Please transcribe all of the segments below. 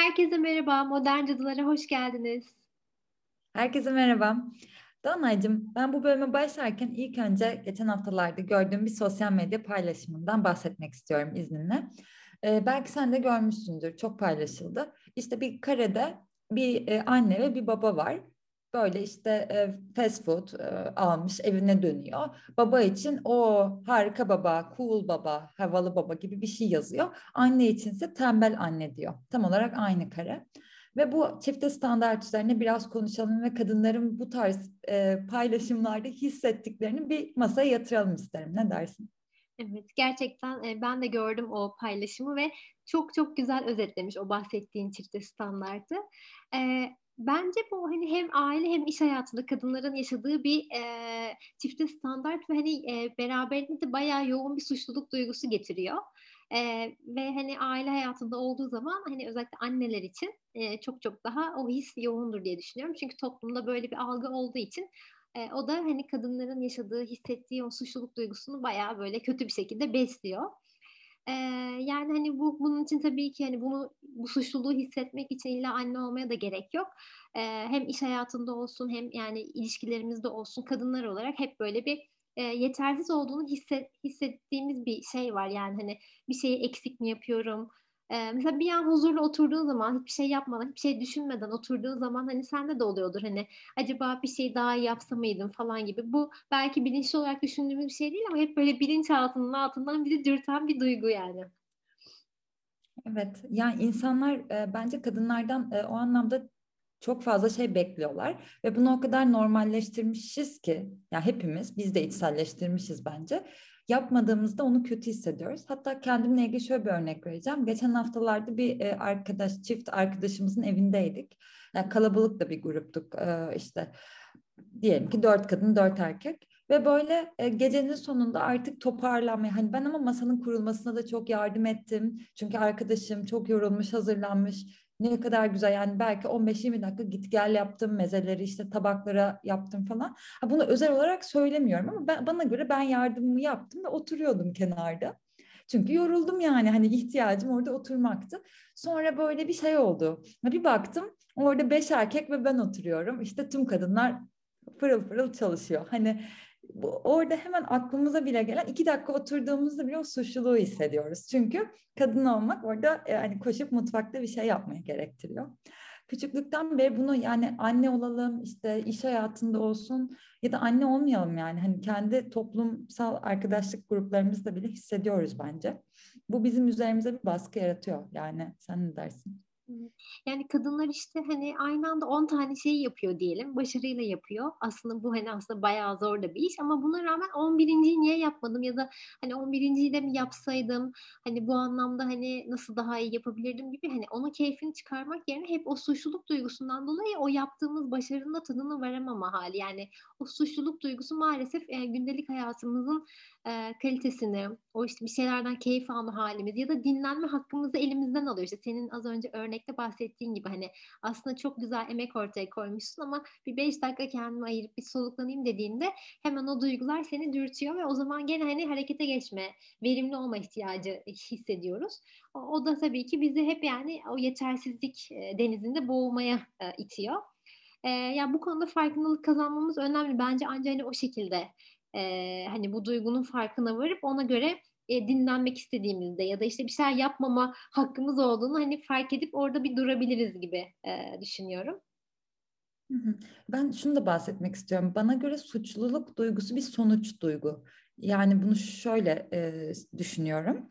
Herkese merhaba, Modern Cadılara hoş geldiniz. Herkese merhaba. Danaycığım, ben bu bölüme başlarken ilk önce geçen haftalarda gördüğüm bir sosyal medya paylaşımından bahsetmek istiyorum izninle. Ee, belki sen de görmüşsündür, çok paylaşıldı. İşte bir karede bir e, anne ve bir baba var böyle işte e, fast food e, almış evine dönüyor. Baba için o harika baba, cool baba, havalı baba gibi bir şey yazıyor. Anne içinse tembel anne diyor. Tam olarak aynı kare. Ve bu çifte standart üzerine biraz konuşalım ve kadınların bu tarz e, paylaşımlarda hissettiklerini bir masaya yatıralım isterim. Ne dersin? Evet, gerçekten e, ben de gördüm o paylaşımı ve çok çok güzel özetlemiş o bahsettiğin çifte standartı. E, bence bu hani hem aile hem iş hayatında kadınların yaşadığı bir e, çifte standart ve hani e, beraberinde de bayağı yoğun bir suçluluk duygusu getiriyor. E, ve hani aile hayatında olduğu zaman hani özellikle anneler için e, çok çok daha o his yoğundur diye düşünüyorum. Çünkü toplumda böyle bir algı olduğu için e, o da hani kadınların yaşadığı, hissettiği o suçluluk duygusunu bayağı böyle kötü bir şekilde besliyor. Ee, yani hani bu bunun için tabii ki hani bunu bu suçluluğu hissetmek için illa anne olmaya da gerek yok. Ee, hem iş hayatında olsun hem yani ilişkilerimizde olsun kadınlar olarak hep böyle bir e, yetersiz olduğunu hisset, hissettiğimiz bir şey var. Yani hani bir şeyi eksik mi yapıyorum? Ee, mesela bir an huzurla oturduğun zaman hiçbir şey yapmadan, hiçbir şey düşünmeden oturduğun zaman hani sende de oluyordur hani acaba bir şey daha yapsa mıydım falan gibi. Bu belki bilinçli olarak düşündüğümüz bir şey değil ama hep böyle bilinçaltının altından bizi dürten bir duygu yani. Evet, yani insanlar e, bence kadınlardan e, o anlamda çok fazla şey bekliyorlar ve bunu o kadar normalleştirmişiz ki ya hepimiz biz de içselleştirmişiz bence yapmadığımızda onu kötü hissediyoruz. Hatta kendimle ilgili şöyle bir örnek vereceğim. Geçen haftalarda bir e, arkadaş, çift arkadaşımızın evindeydik. Yani kalabalık da bir gruptuk e, işte. Diyelim ki dört kadın, dört erkek. Ve böyle e, gecenin sonunda artık toparlanmaya hani ben ama masanın kurulmasına da çok yardım ettim. Çünkü arkadaşım çok yorulmuş, hazırlanmış ne kadar güzel yani belki 15-20 dakika git gel yaptım mezeleri işte tabaklara yaptım falan. Ha, bunu özel olarak söylemiyorum ama ben, bana göre ben yardımımı yaptım ve oturuyordum kenarda. Çünkü yoruldum yani hani ihtiyacım orada oturmaktı. Sonra böyle bir şey oldu. Bir baktım orada beş erkek ve ben oturuyorum. İşte tüm kadınlar pırıl pırıl çalışıyor. Hani bu, orada hemen aklımıza bile gelen iki dakika oturduğumuzda bile o suçluluğu hissediyoruz. Çünkü kadın olmak orada yani koşup mutfakta bir şey yapmaya gerektiriyor. Küçüklükten beri bunu yani anne olalım işte iş hayatında olsun ya da anne olmayalım yani hani kendi toplumsal arkadaşlık gruplarımızda bile hissediyoruz bence. Bu bizim üzerimize bir baskı yaratıyor yani sen ne dersin? Yani kadınlar işte hani aynı anda 10 tane şeyi yapıyor diyelim. Başarıyla yapıyor. Aslında bu hani aslında bayağı zor da bir iş ama buna rağmen 11.yi niye yapmadım ya da hani 11.yi de mi yapsaydım? Hani bu anlamda hani nasıl daha iyi yapabilirdim gibi hani onun keyfini çıkarmak yerine hep o suçluluk duygusundan dolayı o yaptığımız başarının da tadını verememe hali. Yani o suçluluk duygusu maalesef e, gündelik hayatımızın e, kalitesini, o işte bir şeylerden keyif alma halimiz ya da dinlenme hakkımızı elimizden alıyor. İşte senin az önce örnekte bahsettiğin gibi hani aslında çok güzel emek ortaya koymuşsun ama bir beş dakika kendimi ayırıp bir soluklanayım dediğinde hemen o duygular seni dürtüyor ve o zaman gene hani harekete geçme, verimli olma ihtiyacı hissediyoruz. O, o da tabii ki bizi hep yani o yetersizlik denizinde boğulmaya itiyor. Ee, ya bu konuda farkındalık kazanmamız önemli. Bence ancak hani o şekilde e, hani bu duygunun farkına varıp ona göre e, dinlenmek istediğimizde ya da işte bir şeyler yapmama hakkımız olduğunu hani fark edip orada bir durabiliriz gibi e, düşünüyorum. Ben şunu da bahsetmek istiyorum. Bana göre suçluluk duygusu bir sonuç duygu. Yani bunu şöyle e, düşünüyorum.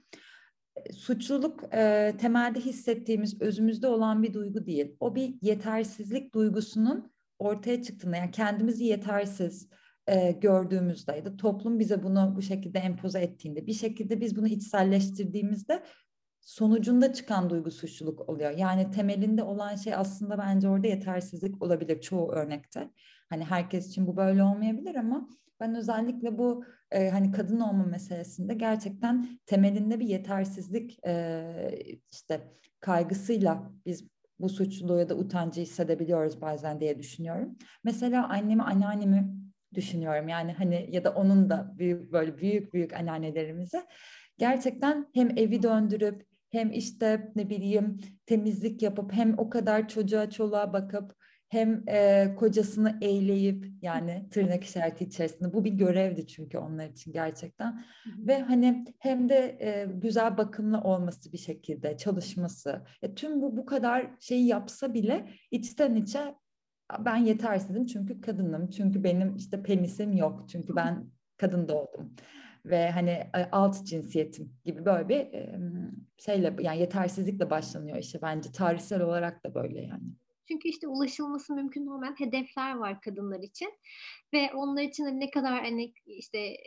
Suçluluk e, temelde hissettiğimiz özümüzde olan bir duygu değil. O bir yetersizlik duygusunun ortaya çıktığında yani kendimizi yetersiz, e, gördüğümüzde ya da toplum bize bunu bu şekilde empoze ettiğinde bir şekilde biz bunu içselleştirdiğimizde sonucunda çıkan duygu suçluluk oluyor. Yani temelinde olan şey aslında bence orada yetersizlik olabilir çoğu örnekte. Hani herkes için bu böyle olmayabilir ama ben özellikle bu e, hani kadın olma meselesinde gerçekten temelinde bir yetersizlik e, işte kaygısıyla biz bu suçluluğu ya da utancı hissedebiliyoruz bazen diye düşünüyorum. Mesela annemi, anneannemi düşünüyorum. Yani hani ya da onun da büyük böyle büyük büyük anneannelerimizi gerçekten hem evi döndürüp hem işte ne bileyim temizlik yapıp hem o kadar çocuğa çoluğa bakıp hem e, kocasını eğleyip yani tırnak işareti içerisinde bu bir görevdi çünkü onlar için gerçekten hı hı. ve hani hem de e, güzel bakımlı olması bir şekilde çalışması e, tüm bu bu kadar şeyi yapsa bile içten içe ben yetersizim çünkü kadınım. Çünkü benim işte penisim yok. Çünkü ben kadın doğdum. Ve hani e, alt cinsiyetim gibi böyle bir şeyle yani yetersizlikle başlanıyor işe bence. Tarihsel olarak da böyle yani. Çünkü işte ulaşılması mümkün olmayan hedefler var kadınlar için. Ve onlar için de ne kadar hani işte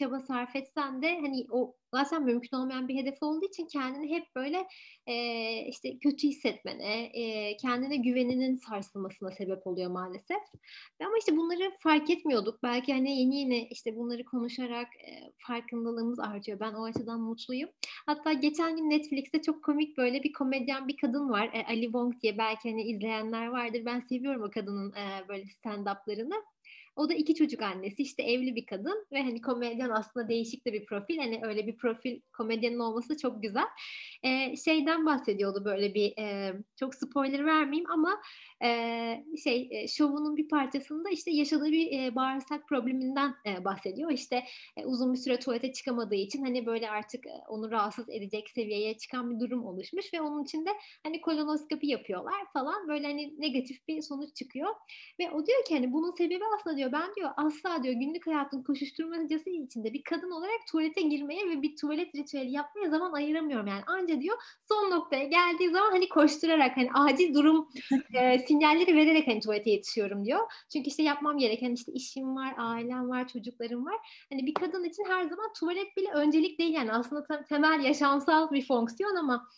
çaba sarf etsen de hani o zaten mümkün olmayan bir hedef olduğu için kendini hep böyle e, işte kötü hissetmene, e, kendine güveninin sarsılmasına sebep oluyor maalesef. Ama işte bunları fark etmiyorduk. Belki hani yeni yeni işte bunları konuşarak e, farkındalığımız artıyor. Ben o açıdan mutluyum. Hatta geçen gün Netflix'te çok komik böyle bir komedyen bir kadın var. E, Ali Wong diye belki hani izleyenler vardır. Ben seviyorum o kadının e, böyle stand-up'larını. O da iki çocuk annesi işte evli bir kadın ve hani komedyen aslında değişik de bir profil. Hani öyle bir profil komedyenin olması çok güzel. Ee, şeyden bahsediyordu böyle bir e, çok spoiler vermeyeyim ama e, şey e, şovunun bir parçasında işte yaşadığı bir e, bağırsak probleminden e, bahsediyor. İşte e, uzun bir süre tuvalete çıkamadığı için hani böyle artık e, onu rahatsız edecek seviyeye çıkan bir durum oluşmuş ve onun için de hani kolonoskopi yapıyorlar falan böyle hani negatif bir sonuç çıkıyor ve o diyor ki hani bunun sebebi aslında diyor ben diyor asla diyor günlük hayatın koşuşturmacası içinde bir kadın olarak tuvalete girmeye ve bir tuvalet ritüeli yapmaya zaman ayıramıyorum yani anca diyor son noktaya geldiği zaman hani koşturarak hani acil durum e, sinyalleri vererek hani tuvalete yetişiyorum diyor. Çünkü işte yapmam gereken işte işim var, ailem var, çocuklarım var. Hani bir kadın için her zaman tuvalet bile öncelik değil yani aslında temel yaşamsal bir fonksiyon ama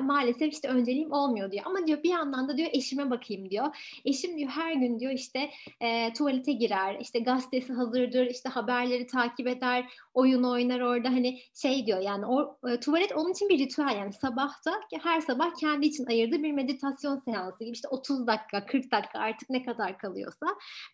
maalesef işte önceliğim olmuyor diyor. Ama diyor bir yandan da diyor eşime bakayım diyor. Eşim diyor her gün diyor işte e, tuvalete girer, işte gazetesi hazırdır, işte haberleri takip eder, oyun oynar orada hani şey diyor yani o e, tuvalet onun için bir ritüel yani sabahta her sabah kendi için ayırdığı bir meditasyon seansı gibi işte 30 dakika, 40 dakika artık ne kadar kalıyorsa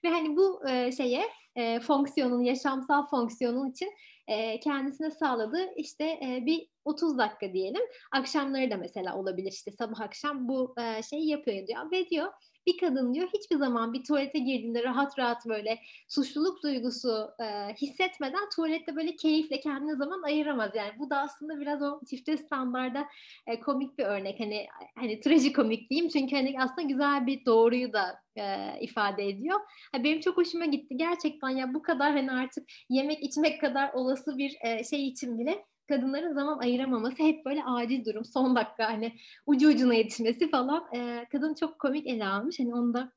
ve hani bu e, şeye e, fonksiyonun, yaşamsal fonksiyonun için e, kendisine sağladığı işte e, bir 30 dakika diyelim. Akşamları da mesela olabilir işte sabah akşam bu e, şeyi yapıyor diyor ve diyor bir kadın diyor hiçbir zaman bir tuvalete girdiğinde rahat rahat böyle suçluluk duygusu e, hissetmeden tuvalette böyle keyifle kendine zaman ayıramaz. Yani bu da aslında biraz o çifte standarda e, komik bir örnek. Hani hani trajikomik diyeyim çünkü hani aslında güzel bir doğruyu da e, ifade ediyor. Ha, benim çok hoşuma gitti. Gerçekten ya bu kadar hani artık yemek içmek kadar olası bir e, şey için bile kadınların zaman ayıramaması hep böyle acil durum. Son dakika hani ucu ucuna yetişmesi falan. E, kadın çok komik ele almış. Hani onu da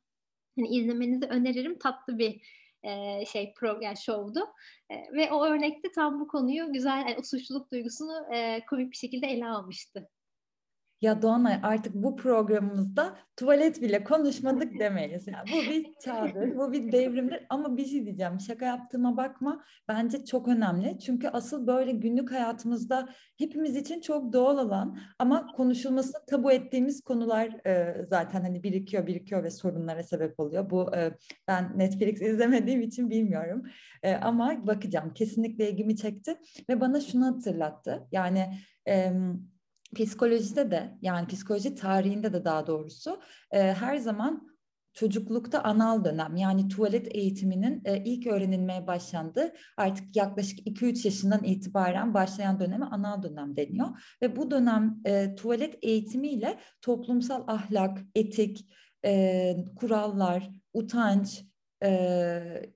hani izlemenizi öneririm. Tatlı bir e, şey program şovdu. E, ve o örnekte tam bu konuyu güzel yani o suçluluk duygusunu e, komik bir şekilde ele almıştı. Ya Doğanay artık bu programımızda tuvalet bile konuşmadık demeyiz. Yani bu bir çağdır, bu bir devrimdir ama bir şey diyeceğim. Şaka yaptığıma bakma. Bence çok önemli. Çünkü asıl böyle günlük hayatımızda hepimiz için çok doğal olan ama konuşulmasını tabu ettiğimiz konular e, zaten hani birikiyor, birikiyor ve sorunlara sebep oluyor. Bu e, ben Netflix izlemediğim için bilmiyorum. E, ama bakacağım. Kesinlikle ilgimi çekti ve bana şunu hatırlattı. Yani e, psikolojide de yani psikoloji tarihinde de daha doğrusu e, her zaman çocuklukta anal dönem yani tuvalet eğitiminin e, ilk öğrenilmeye başlandığı artık yaklaşık 2-3 yaşından itibaren başlayan döneme anal dönem deniyor. Ve bu dönem e, tuvalet eğitimiyle toplumsal ahlak, etik, e, kurallar, utanç, e,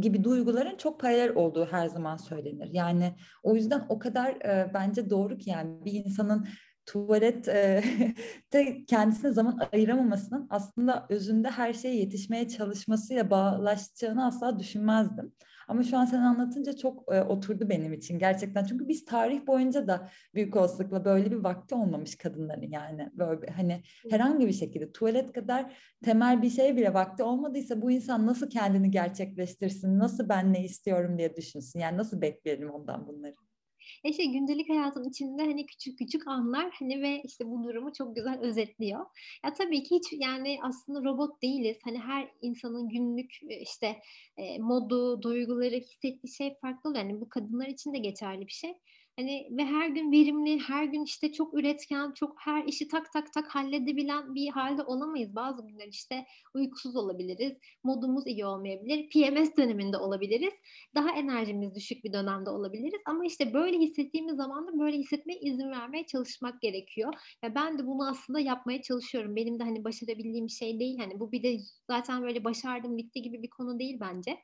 gibi duyguların çok paralel olduğu her zaman söylenir. Yani o yüzden o kadar e, bence doğru ki yani bir insanın tuvalet e, kendisine zaman ayıramamasının aslında özünde her şeye yetişmeye çalışmasıyla bağlaşacağını asla düşünmezdim. Ama şu an sen anlatınca çok e, oturdu benim için gerçekten. Çünkü biz tarih boyunca da büyük olasılıkla böyle bir vakti olmamış kadınların yani. Böyle hani herhangi bir şekilde tuvalet kadar temel bir şey bile vakti olmadıysa bu insan nasıl kendini gerçekleştirsin, nasıl ben ne istiyorum diye düşünsün. Yani nasıl bekleyelim ondan bunları. E işte gündelik hayatın içinde hani küçük küçük anlar hani ve işte bu durumu çok güzel özetliyor. Ya tabii ki hiç yani aslında robot değiliz. Hani her insanın günlük işte e, modu, duyguları, hissettiği şey farklı oluyor. Yani bu kadınlar için de geçerli bir şey. Hani ve her gün verimli, her gün işte çok üretken, çok her işi tak tak tak halledebilen bir halde olamayız. Bazı günler işte uykusuz olabiliriz, modumuz iyi olmayabilir, PMS döneminde olabiliriz, daha enerjimiz düşük bir dönemde olabiliriz. Ama işte böyle hissettiğimiz zaman da böyle hissetmeye izin vermeye çalışmak gerekiyor. Ya ben de bunu aslında yapmaya çalışıyorum. Benim de hani başarabildiğim şey değil. Hani bu bir de zaten böyle başardım bitti gibi bir konu değil bence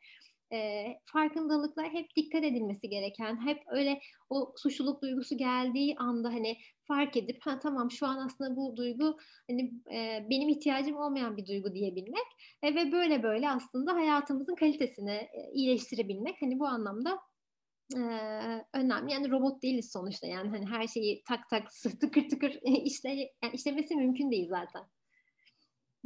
e, farkındalıklar hep dikkat edilmesi gereken, hep öyle o suçluluk duygusu geldiği anda hani fark edip ha tamam şu an aslında bu duygu hani e, benim ihtiyacım olmayan bir duygu diyebilmek e, ve böyle böyle aslında hayatımızın kalitesini e, iyileştirebilmek hani bu anlamda e, önemli. Yani robot değiliz sonuçta yani hani her şeyi tak tak tıkır tıkır işle yani işlemesi mümkün değil zaten.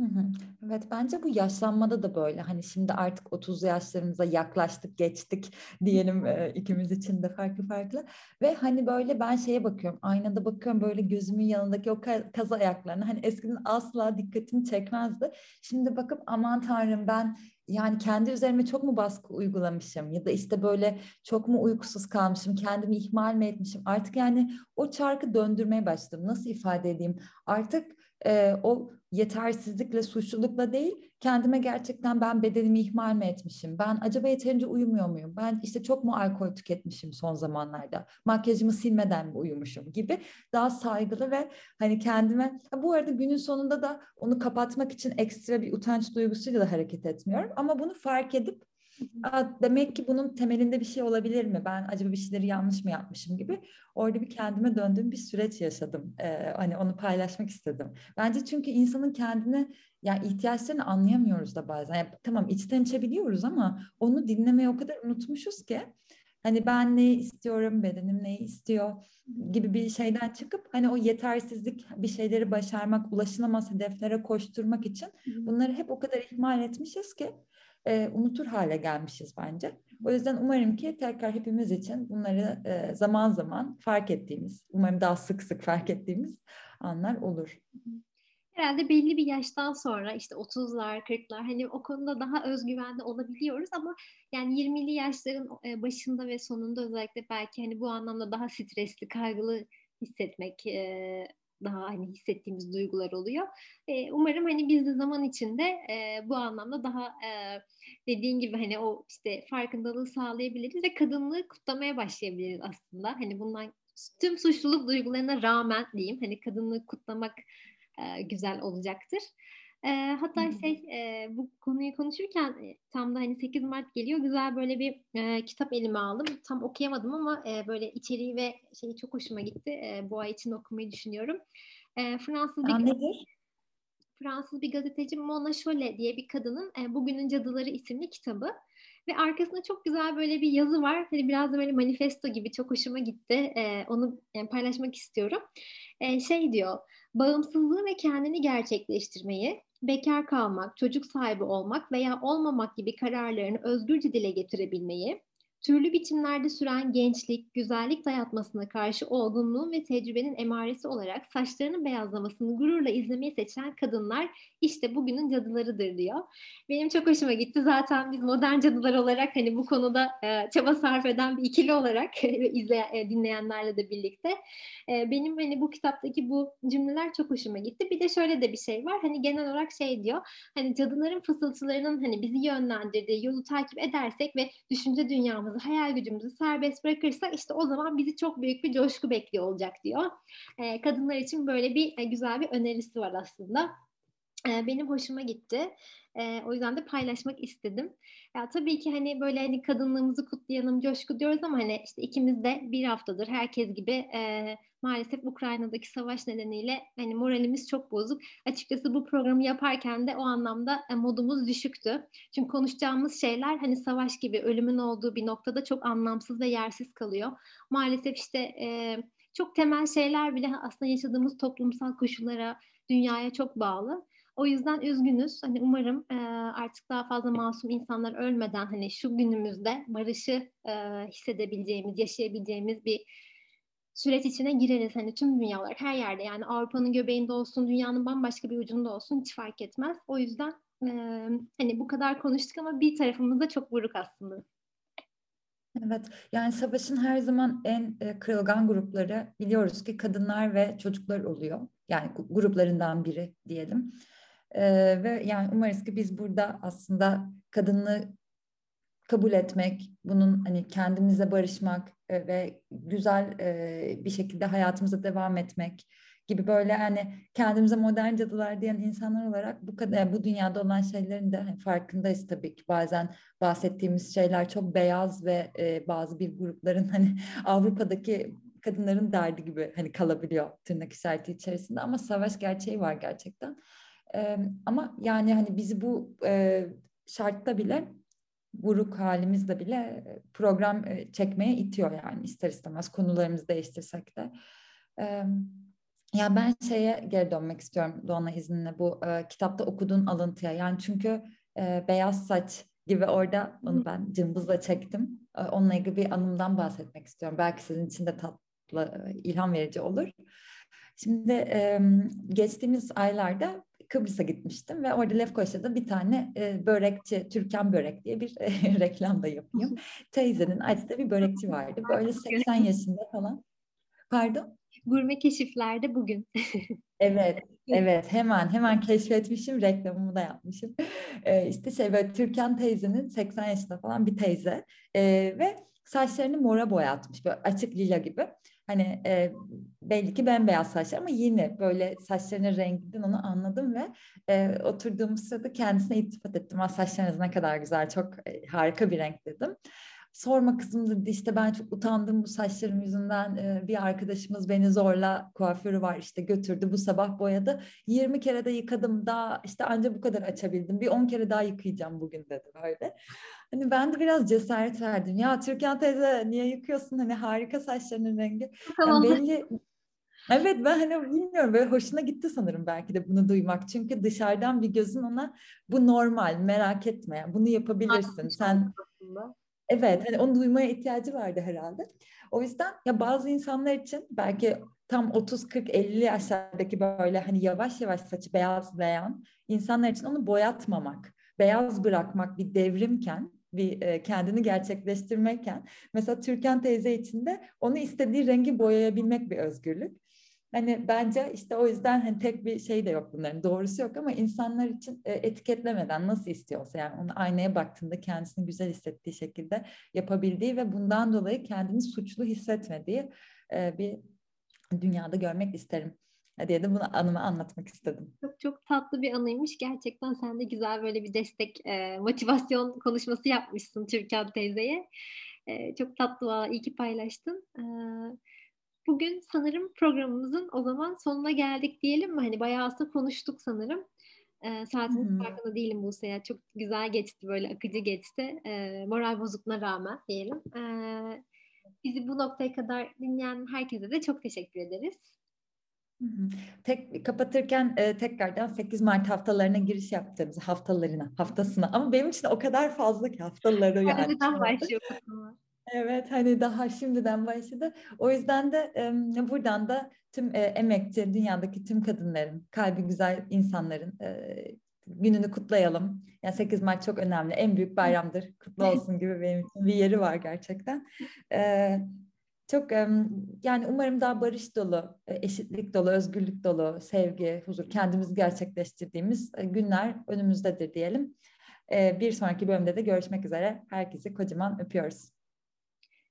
Hı hı. Evet bence bu yaşlanmada da böyle hani şimdi artık 30 yaşlarımıza yaklaştık geçtik diyelim e, ikimiz için de farklı farklı ve hani böyle ben şeye bakıyorum aynada bakıyorum böyle gözümün yanındaki o kaz ayaklarına hani eskiden asla dikkatimi çekmezdi şimdi bakıp aman tanrım ben yani kendi üzerime çok mu baskı uygulamışım ya da işte böyle çok mu uykusuz kalmışım, kendimi ihmal mi etmişim? Artık yani o çarkı döndürmeye başladım. Nasıl ifade edeyim? Artık e, o yetersizlikle, suçlulukla değil, kendime gerçekten ben bedenimi ihmal mi etmişim? Ben acaba yeterince uyumuyor muyum? Ben işte çok mu alkol tüketmişim son zamanlarda? Makyajımı silmeden mi uyumuşum gibi daha saygılı ve hani kendime bu arada günün sonunda da onu kapatmak için ekstra bir utanç duygusuyla da hareket etmiyorum ama bunu fark edip demek ki bunun temelinde bir şey olabilir mi? Ben acaba bir şeyleri yanlış mı yapmışım gibi orada bir kendime döndüğüm bir süreç yaşadım. Ee, hani onu paylaşmak istedim. Bence çünkü insanın kendine yani ihtiyaçlarını anlayamıyoruz da bazen. Yani, tamam içten içe biliyoruz ama onu dinlemeyi o kadar unutmuşuz ki hani ben ne istiyorum, bedenim ne istiyor gibi bir şeyden çıkıp hani o yetersizlik bir şeyleri başarmak, ulaşılamaz hedeflere koşturmak için bunları hep o kadar ihmal etmişiz ki e, unutur hale gelmişiz bence. O yüzden umarım ki tekrar hepimiz için bunları e, zaman zaman fark ettiğimiz, umarım daha sık sık fark ettiğimiz anlar olur. Herhalde belli bir yaştan sonra işte 30'lar, 40'lar hani o konuda daha özgüvenli olabiliyoruz ama yani 20'li yaşların başında ve sonunda özellikle belki hani bu anlamda daha stresli, kaygılı hissetmek daha hani hissettiğimiz duygular oluyor. E, umarım hani biz de zaman içinde e, bu anlamda daha e, dediğin gibi hani o işte farkındalığı sağlayabiliriz ve kadınlığı kutlamaya başlayabiliriz aslında. Hani bundan tüm suçluluk duygularına rağmen diyeyim hani kadınlığı kutlamak e, güzel olacaktır. E, hatta şey e, bu konuyu konuşurken tam da hani 8 Mart geliyor güzel böyle bir e, kitap elime aldım. Tam okuyamadım ama e, böyle içeriği ve şeyi çok hoşuma gitti. E, bu ay için okumayı düşünüyorum. E, Fransız bir nedir? Fransız bir gazeteci Mona Chollet diye bir kadının e, Bugünün Cadıları isimli kitabı. Ve arkasında çok güzel böyle bir yazı var. Hani biraz da böyle manifesto gibi çok hoşuma gitti. E, onu yani paylaşmak istiyorum. E, şey diyor, bağımsızlığı ve kendini gerçekleştirmeyi, bekar kalmak, çocuk sahibi olmak veya olmamak gibi kararlarını özgürce dile getirebilmeyi, türlü biçimlerde süren gençlik, güzellik dayatmasına karşı olgunluğun ve tecrübenin emaresi olarak saçlarının beyazlamasını gururla izlemeyi seçen kadınlar işte bugünün cadılarıdır diyor. Benim çok hoşuma gitti. Zaten biz modern cadılar olarak hani bu konuda e, çaba sarf eden bir ikili olarak izle, e, dinleyenlerle de birlikte e, benim hani bu kitaptaki bu cümleler çok hoşuma gitti. Bir de şöyle de bir şey var. Hani genel olarak şey diyor. Hani cadıların fısıltılarının hani bizi yönlendirdiği yolu takip edersek ve düşünce dünyamızı, hayal gücümüzü serbest bırakırsak işte o zaman bizi çok büyük bir coşku bekliyor olacak diyor. Kadınlar için böyle bir e, güzel bir önerisi var aslında benim hoşuma gitti. O yüzden de paylaşmak istedim. Ya tabii ki hani böyle hani kadınlığımızı kutlayalım, coşku diyoruz ama hani işte ikimiz de bir haftadır herkes gibi maalesef Ukrayna'daki savaş nedeniyle hani moralimiz çok bozuk. Açıkçası bu programı yaparken de o anlamda e, modumuz düşüktü. Çünkü konuşacağımız şeyler hani savaş gibi ölümün olduğu bir noktada çok anlamsız ve yersiz kalıyor. Maalesef işte çok temel şeyler bile aslında yaşadığımız toplumsal koşullara, dünyaya çok bağlı. O yüzden üzgünüz. Hani umarım e, artık daha fazla masum insanlar ölmeden hani şu günümüzde barışı e, hissedebileceğimiz, yaşayabileceğimiz bir süreç içine gireriz. Hani tüm dünya olarak her yerde yani Avrupa'nın göbeğinde olsun, dünyanın bambaşka bir ucunda olsun hiç fark etmez. O yüzden e, hani bu kadar konuştuk ama bir tarafımız da çok buruk aslında. Evet, yani savaşın her zaman en e, kırılgan grupları biliyoruz ki kadınlar ve çocuklar oluyor. Yani gruplarından biri diyelim. E, ve yani umarız ki biz burada aslında kadını kabul etmek, bunun hani kendimize barışmak e, ve güzel e, bir şekilde hayatımıza devam etmek gibi böyle hani kendimize modern cadılar diyen insanlar olarak bu kadar bu dünyada olan şeylerin de hani farkındayız tabii ki bazen bahsettiğimiz şeyler çok beyaz ve e, bazı bir grupların hani Avrupa'daki kadınların derdi gibi hani kalabiliyor tırnak işareti içerisinde ama savaş gerçeği var gerçekten. E, ama yani hani bizi bu e, şartta bile buruk halimizde bile program çekmeye itiyor yani ister istemez konularımızı değiştirsek de. E, ya ben şeye geri dönmek istiyorum Doğan'a izninle bu e, kitapta okuduğun alıntıya. Yani çünkü e, beyaz saç gibi orada onu ben cımbızla çektim. E, onunla ilgili bir anımdan bahsetmek istiyorum. Belki sizin için de tatlı, e, ilham verici olur. Şimdi e, geçtiğimiz aylarda Kıbrıs'a gitmiştim ve orada Lefkoşa'da bir tane e, börekçi, Türkan Börek diye bir e, reklam da yapayım. Teyzenin açtığı bir börekçi vardı. Böyle 80 yaşında falan. Pardon? Gurme keşiflerde bugün. evet, evet hemen hemen keşfetmişim, reklamımı da yapmışım. Ee, işte şey böyle Türkan teyzenin 80 yaşında falan bir teyze ee, ve saçlarını mora boyatmış böyle açık lila gibi. Hani e, belli ki bembeyaz saçlar ama yine böyle saçlarının renginden onu anladım ve e, oturduğumuz sırada kendisine iltifat ettim. Saçlarınız ne kadar güzel, çok e, harika bir renk dedim sorma kızım dedi işte ben çok utandım bu saçlarım yüzünden ee, bir arkadaşımız beni zorla kuaförü var işte götürdü bu sabah boyadı 20 kere de yıkadım daha işte anca bu kadar açabildim bir 10 kere daha yıkayacağım bugün dedi böyle. Hani ben de biraz cesaret verdim ya Türkan teyze niye yıkıyorsun hani harika saçlarının rengi. Yani belli Evet ben hani bilmiyorum böyle hoşuna gitti sanırım belki de bunu duymak. Çünkü dışarıdan bir gözün ona bu normal merak etme bunu yapabilirsin. Sen aslında. Evet, hani onu duymaya ihtiyacı vardı herhalde. O yüzden ya bazı insanlar için belki tam 30 40 50 yaşlardaki böyle hani yavaş yavaş saçı beyazlayan insanlar için onu boyatmamak, beyaz bırakmak bir devrimken bir e, kendini gerçekleştirmekken mesela Türkan teyze için de onu istediği rengi boyayabilmek bir özgürlük. Hani bence işte o yüzden hani tek bir şey de yok bunların doğrusu yok ama insanlar için e, etiketlemeden nasıl istiyorsa yani onu aynaya baktığında kendisini güzel hissettiği şekilde yapabildiği ve bundan dolayı kendini suçlu hissetmediği e, bir dünyada görmek isterim diye de bunu anımı anlatmak istedim. Çok çok tatlı bir anıymış. Gerçekten sen de güzel böyle bir destek, e, motivasyon konuşması yapmışsın Türkan teyzeye. E, çok tatlı, iyi ki paylaştın. E, Bugün sanırım programımızın o zaman sonuna geldik diyelim mi? Hani bayağı aslında konuştuk sanırım. E, saatinin farkında değilim bu sene. Çok güzel geçti böyle akıcı geçti. E, moral bozukluğuna rağmen diyelim. E, bizi bu noktaya kadar dinleyen herkese de çok teşekkür ederiz. Tek kapatırken e, tekrardan 8 Mart haftalarına giriş yaptığımız haftalarına, haftasına. Ama benim için o kadar fazla ki haftaları yani. Neden başlıyor Evet hani daha şimdiden başladı. O yüzden de e, buradan da tüm e, emekçi dünyadaki tüm kadınların, kalbi güzel insanların e, gününü kutlayalım. Yani 8 Mart çok önemli. En büyük bayramdır. Kutlu olsun gibi benim için bir yeri var gerçekten. E, çok yani umarım daha barış dolu, eşitlik dolu, özgürlük dolu, sevgi, huzur, kendimizi gerçekleştirdiğimiz günler önümüzdedir diyelim. Bir sonraki bölümde de görüşmek üzere. Herkesi kocaman öpüyoruz.